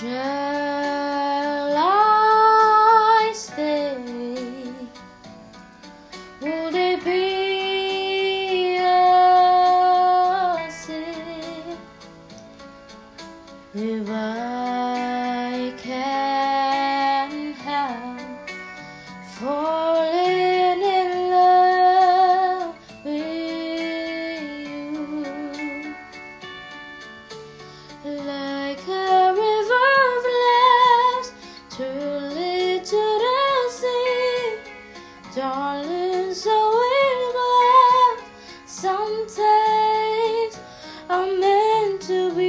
Shall I stay? Would it be a sin if I can have for? darling, so oh, in love sometimes I'm meant to be.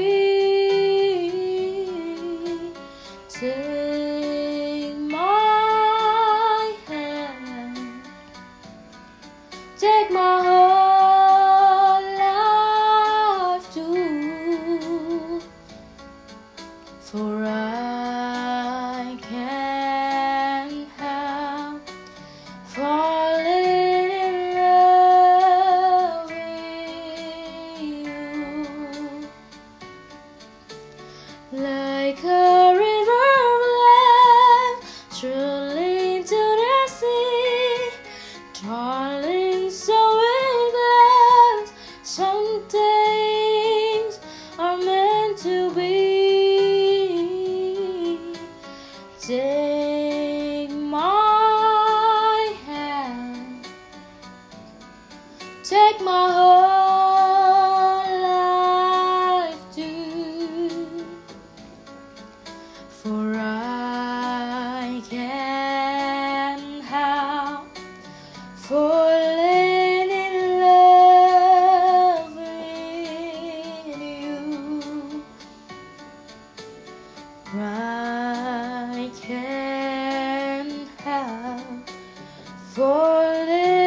Take my hand, take my heart. Like a river bled truly to the sea, darling, so it glass. Some things are meant to be. Take my hand, take my whole Can't help falling in love with you. I can't help falling